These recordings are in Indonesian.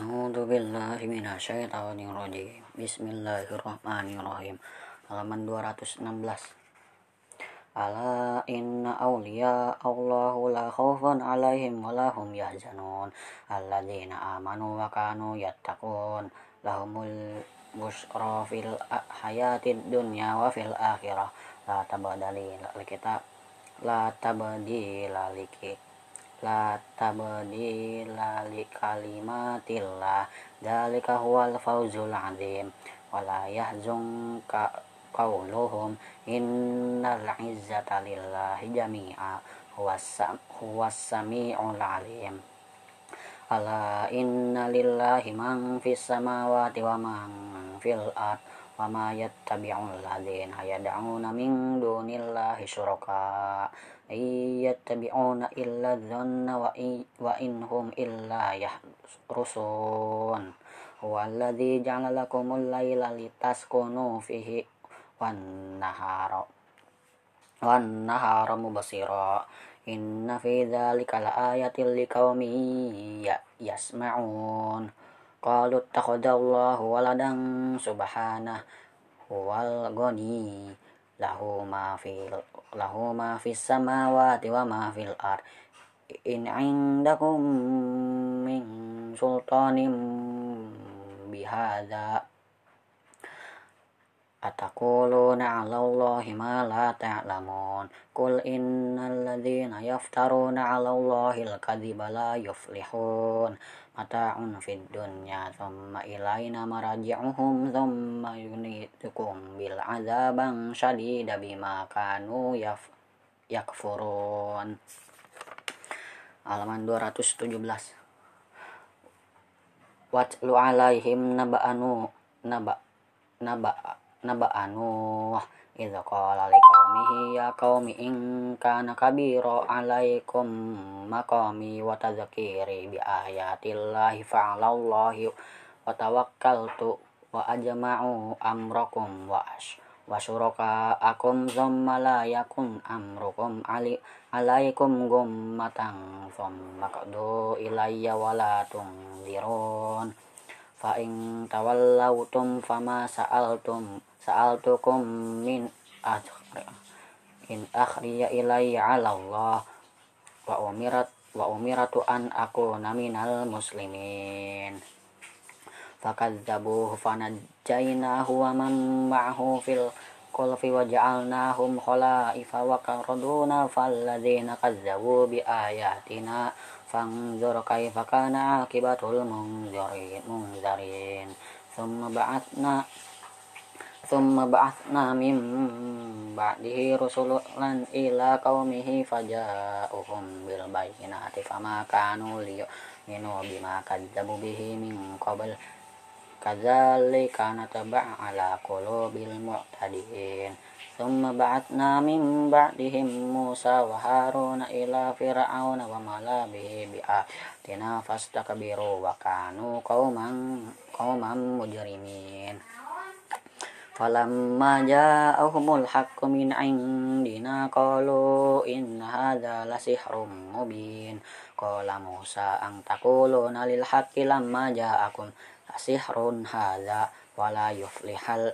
A'udzu billahi minasyaitonir rajim. Bismillahirrahmanirrahim. Halaman 216. Ala inna awliya Allahu la khaufun alaihim wa lahum yahzanun. Alladzina amanu wa kanu yattaqun. Lahumul busra fil hayatid dunya wa fil akhirah. La tabadali kita la tabadila likit la tabdila li kalimatillah dalika huwal fawzul azim. Wala yahzunka qawluhum innal izzata lillahi jami'a huwas sami'ul alim. Ala inna lillahi man fis samawati wa man fil ard wa ma yattabi'ul ladzina yad'una min dunillahi syuraka. Yattabi'una illa dhanna wa, inhum illa yahrusun. Huwa alladhi ja'ala lakumul layla litaskunu fihi wan nahara wan nahara mubasira inna fi dhalika laayatin liqaumin yasma'un qalu ittakhadallahu waladan subhanah huwal ghani lahu ma fil lahu ma fis samawati wa ma fil ard. In indakum min sultanin bihadza Allahi ma la ta'lamun. Qul innal ladzina yaftaruna 'ala Allahi al-kadhiba la yuflihun. Mata'un fid dunya thumma ilaina maraji'uhum thumma yunitukum bil 'adzaban syadida bima kanu yaf yakfurun. Halaman 217 Watlu alaihim naba'anu naba naba naba'anu idza qala liqaumihi ya qaumi in kana kabira alaikum maqami wa tadhkiri bi ayatillahi fa'alallahi wa tawakkaltu wa ajma'u amrakum wa ash wa syuraka akum thumma la yakun amrukum ali alaikum gummatan thumma qadu ilayya wa la tunzirun fa in tawallautum fama sa'altum sa'altukum min ajri in akhriya ilayya 'ala Allah wa umirat wa umiratu an aku naminal muslimin. Fakadzabuhu fanajjaynahu wa man ma'ahu fil qulfi wa ja'alnahum khalaifa wa qaraduna falladzina kazzabu bi ayatina fanzur kaifa kana akibatul munzirin munzirin thumma ba'atna Thumma ba'athna min ba'dihi rusulan ila qaumihi faja'uhum bil bayyinati fama kanu liyu'minu bima kadzabu bihi min qabl kadzalika nataba' ala qulubil mu'tadin. Thumma ba'athna min ba'dihim Musa wa Haruna ila fir'auna wa mala bihi bi'atina fastakbiru wa kanu qauman qauman mujrimin. Falamma ja'ahumul haqqu min 'indina qalu inna hadza lasihrun mubin. Qala Musa an taquluna lil haqqi lamma lasihrun hadza wala yuflihal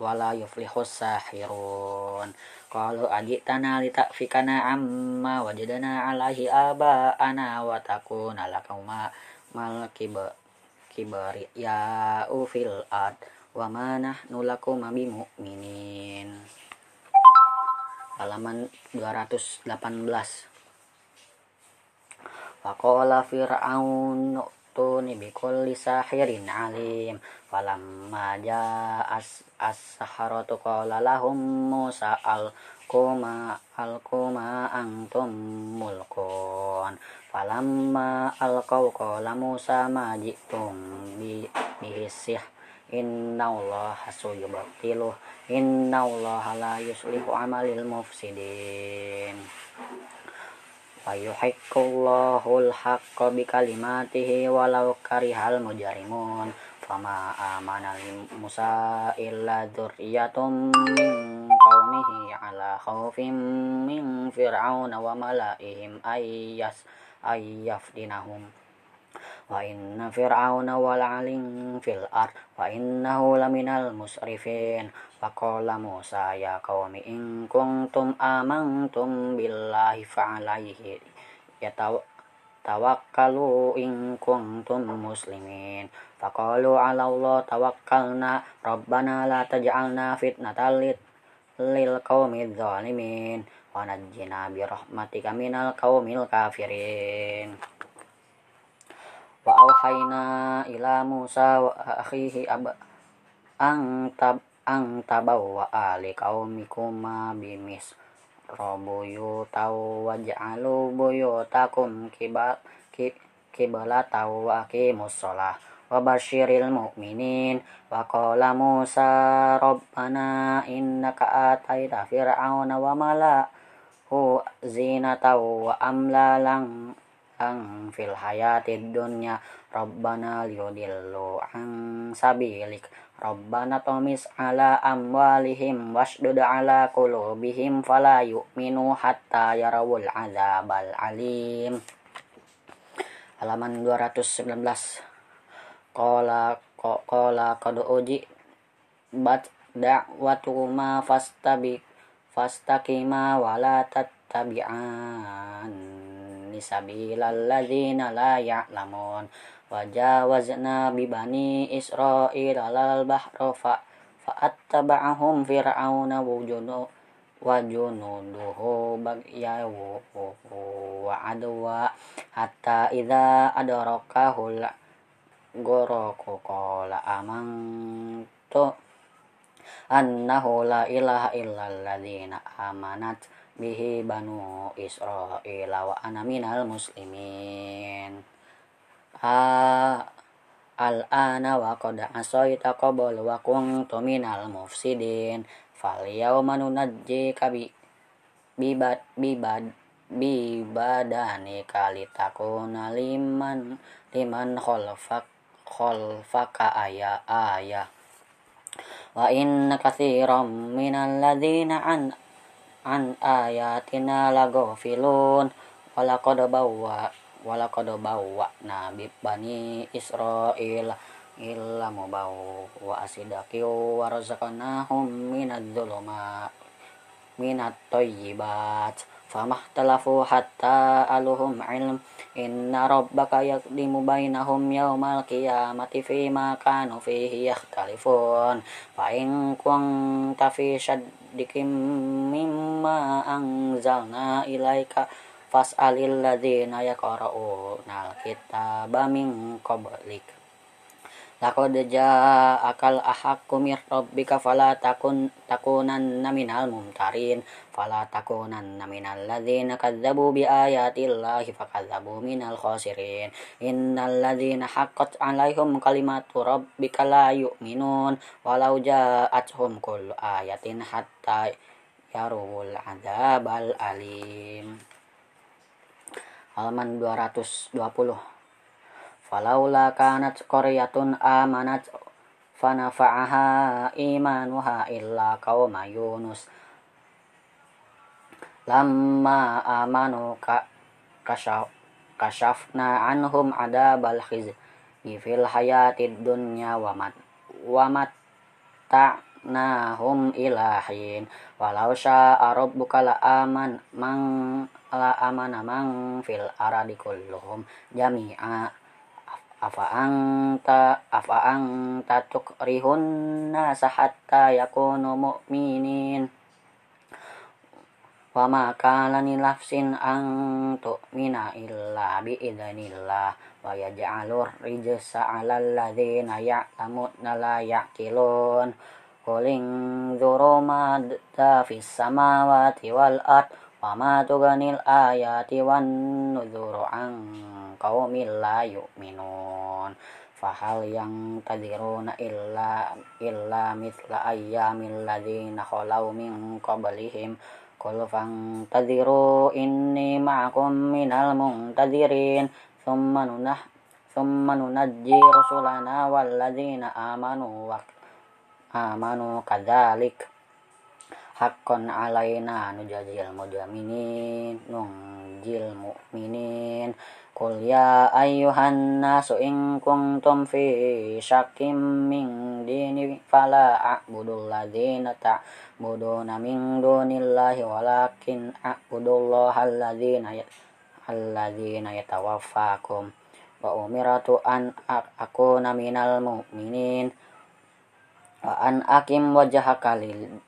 wala yuflihus sahirun. Qalu ajitana litakfikana amma wajadana alaihi aba ana wa takuna lakuma mal kibari ya ufil ad wa ma nahnu lakum bimu'minin. Halaman 218 Faqala fir'aun tuni bi kulli sahirin alim. Falamma as as-saharatu qala lahum musa al kuma antum mulkun falamma alqaw qala musa ma jitum bi bihisih Inna Allah suyubtiluh Inna Allah la yuslihu amalil mufsidin wa yuhiqqullahu al-haqqa bi kalimatihi walau karihal mujarimun. Fama amana Musa illa dzurriyyatum min qaumihi ala khawfin min fir'auna wa malaihim ayyas ayyafdinahum wa inna fir'auna wal'alin fil ar wa innahu laminal musrifin. Faqala Musa ya qaumi in kuntum amantum billahi fa'alaihi yataw tawakkalu in kuntum muslimin. Faqalu 'ala Allah tawakkalna. Rabbana la taj'alna fitnatan lil qaumidz zalimin wa najjina bi rahmatika minal qaumil kafirin wa auhayna ila Musa wa akhihi ab ang tab ang tabaw wa ali qaumikuma bimis robuyu tau waj'alu buyutakum kibal kibala tau wa aqimus shalah wa basyiril mu'minin. Wa qala Musa rabbana innaka ataita fir'auna wa mala'hu zinata wa amlalang ang fil hayatid dunya Rabbana liyudillu ang sabilik. Rabbana tomis ala amwalihim wasdud ala kulubihim fala yu'minu hatta yarawul azabal alim. Halaman 219 Qala qala qad uji bat da'watuma fastabik fastaqima wala tattabi'an sabilal ladzina la ya'lamun. Wajawazna bi bani israil alal bahra fa fa'attaba'ahum fir'auna wujunu wa junuduhu bagya wa adwa. Hatta idza adarakahu goroku qala amantu annahu la ilaha illal ladzina amanat bihi banu Israel wa ana minal muslimin. Ha al-ana wa qad asaita qabl wa kuntu minal mufsidin. Fal yawma nunajjika bi bibad bibad bibadani kalitakuna liman liman khalfak khalfaka aya aya. Wa inna katsiran minal ladzina an an ayatina lagofilun walaqad bawwa walaqad bawwa nabi bani Israil illa mubaw wa asidaki wa razaqnahum minadz zuluma minat thayyibat famahtalafu hatta aluhum ilm inna rabbaka yaqdimu bainahum yawmal qiyamati fima kanu fihi yakhtalifun. Fa in kunta fi dikim mimma anzalna ilaika fas'alil ladzina yaqra'una alkitaba min qablik laqad ja'akal ahaqqu mir rabbika fala takun takunanna minal mumtarin. Fala takunanna minal ladzina kadzabu bi ayatillahi fakadzabu minal khasirin. Innal ladzina haqqat 'alaihim kalimatu rabbika la yu'minun. Walau ja'atuhum kullu ayatin hatta yarul adzabal alim. Halaman 220 falaula kanat qaryatun amanat fanafa'aha imanuha illa qauma yunus. Lamma amanu ka anhum adabal khizyi fil hayatid dunya wa mat wa matta'nahum ilahin walau sya'a rabbuka la aman mang la amana mang fil aradi kulluhum jami'a afa anta afa anta tukrihun nasa hatta yakunu mu'minin. Wa ma kana ni nafsin an tu'mina illa bi idznillah wa yaj'alur rijsa 'alal ladzina ya'lamuna la ya'qilun. Quling dzuru ma fis samawati wal ard wa ma tuganil ayati wan nuzuru an qaumil la yu'minun. Fahal yang tadiruna illa illa mithla ayyamil ladzina khalau min qablihim. Qul fantadhiru inni ma'akum minal muntadhirin Thumma nunah Thumma nunajji rusulana walladzina Haqqan alaina nujazil mujaminin nung farjil mu'minin. Qul ya ayyuhan nasu in kuntum fi syakim min dini fala a'budul ladzina ta'buduna min dunillahi walakin a'budullaha alladzina alladzina yatawaffakum. Wa umiratu an akuna minal mu'minin. Wa an akim wajhaka lil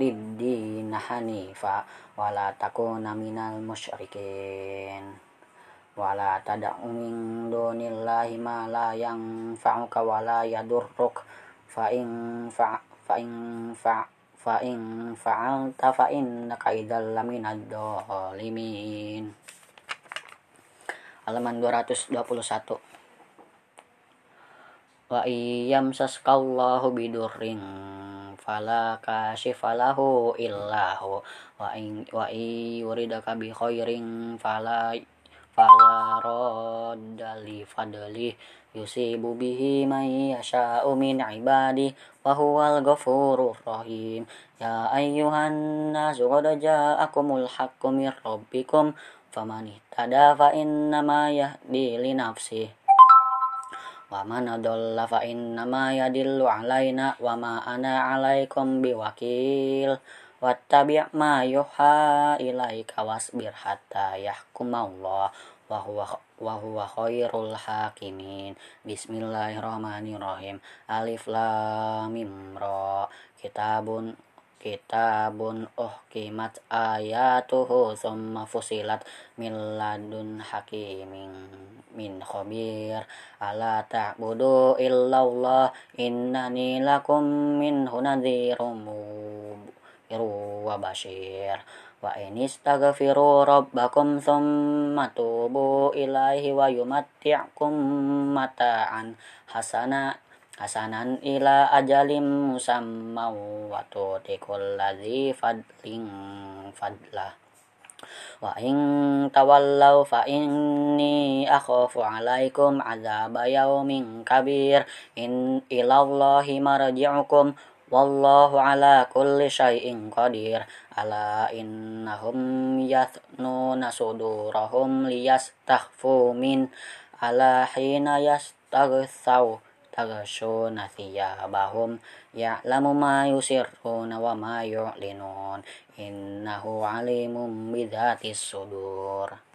lidin hanifa wala takuna minal musyrikin. Wala tad'u min dunillahi ma la yanfa'uka wala yadurruk. Fa in fa fa in fa fa in fa'alta fa innaka idzal laminad dhalimin. Halaman 221 wa iyam saskallahu bidurring fala kashifalahu illahu wa in wa yuridaka bi khairin fala fala radda li fadli yusibu bihi may yasha'u min ibadi wa huwal ghafurur rahim. Ya ayyuhan nasu qad ja'akumul haqqu min rabbikum faman ihtada fa innama yahdi li nafsi wa man adalla fa innama yadillu alaina wa ma ana alaikum biwakil. Wattabi' ma yuha ilaika wasbir hatta yahkumallah. Wa huwa wa huwa khairul hakimin. Bismillahirrahmanirrahim. Alif lam mim ra. Kitabun kitabun uhkimat ayatuhu summa fusilat min ladun hakimin min khabir. Ala ta'budu illallah innani lakum minhu nadhirum wa bashir. Wa in istaghfiru rabbakum thumma tubu ilaihi wa yumatti'kum mata'an hasana hasanan ila ajalim musamma wa tutikul ladzi fadlin fadlah wa in tawallaw fa inni akhafu alaikum azaba yaumin kabir. In ilallahi marji'ukum wallahu ala kulli syai'in qadir. Ala innahum yathnuna sudurahum liyastakhfu min. Ala hina yastaghsaw تغشون ثيابهم يعلم ما يسرون وما يعلنون إنه عليم بذات الصدور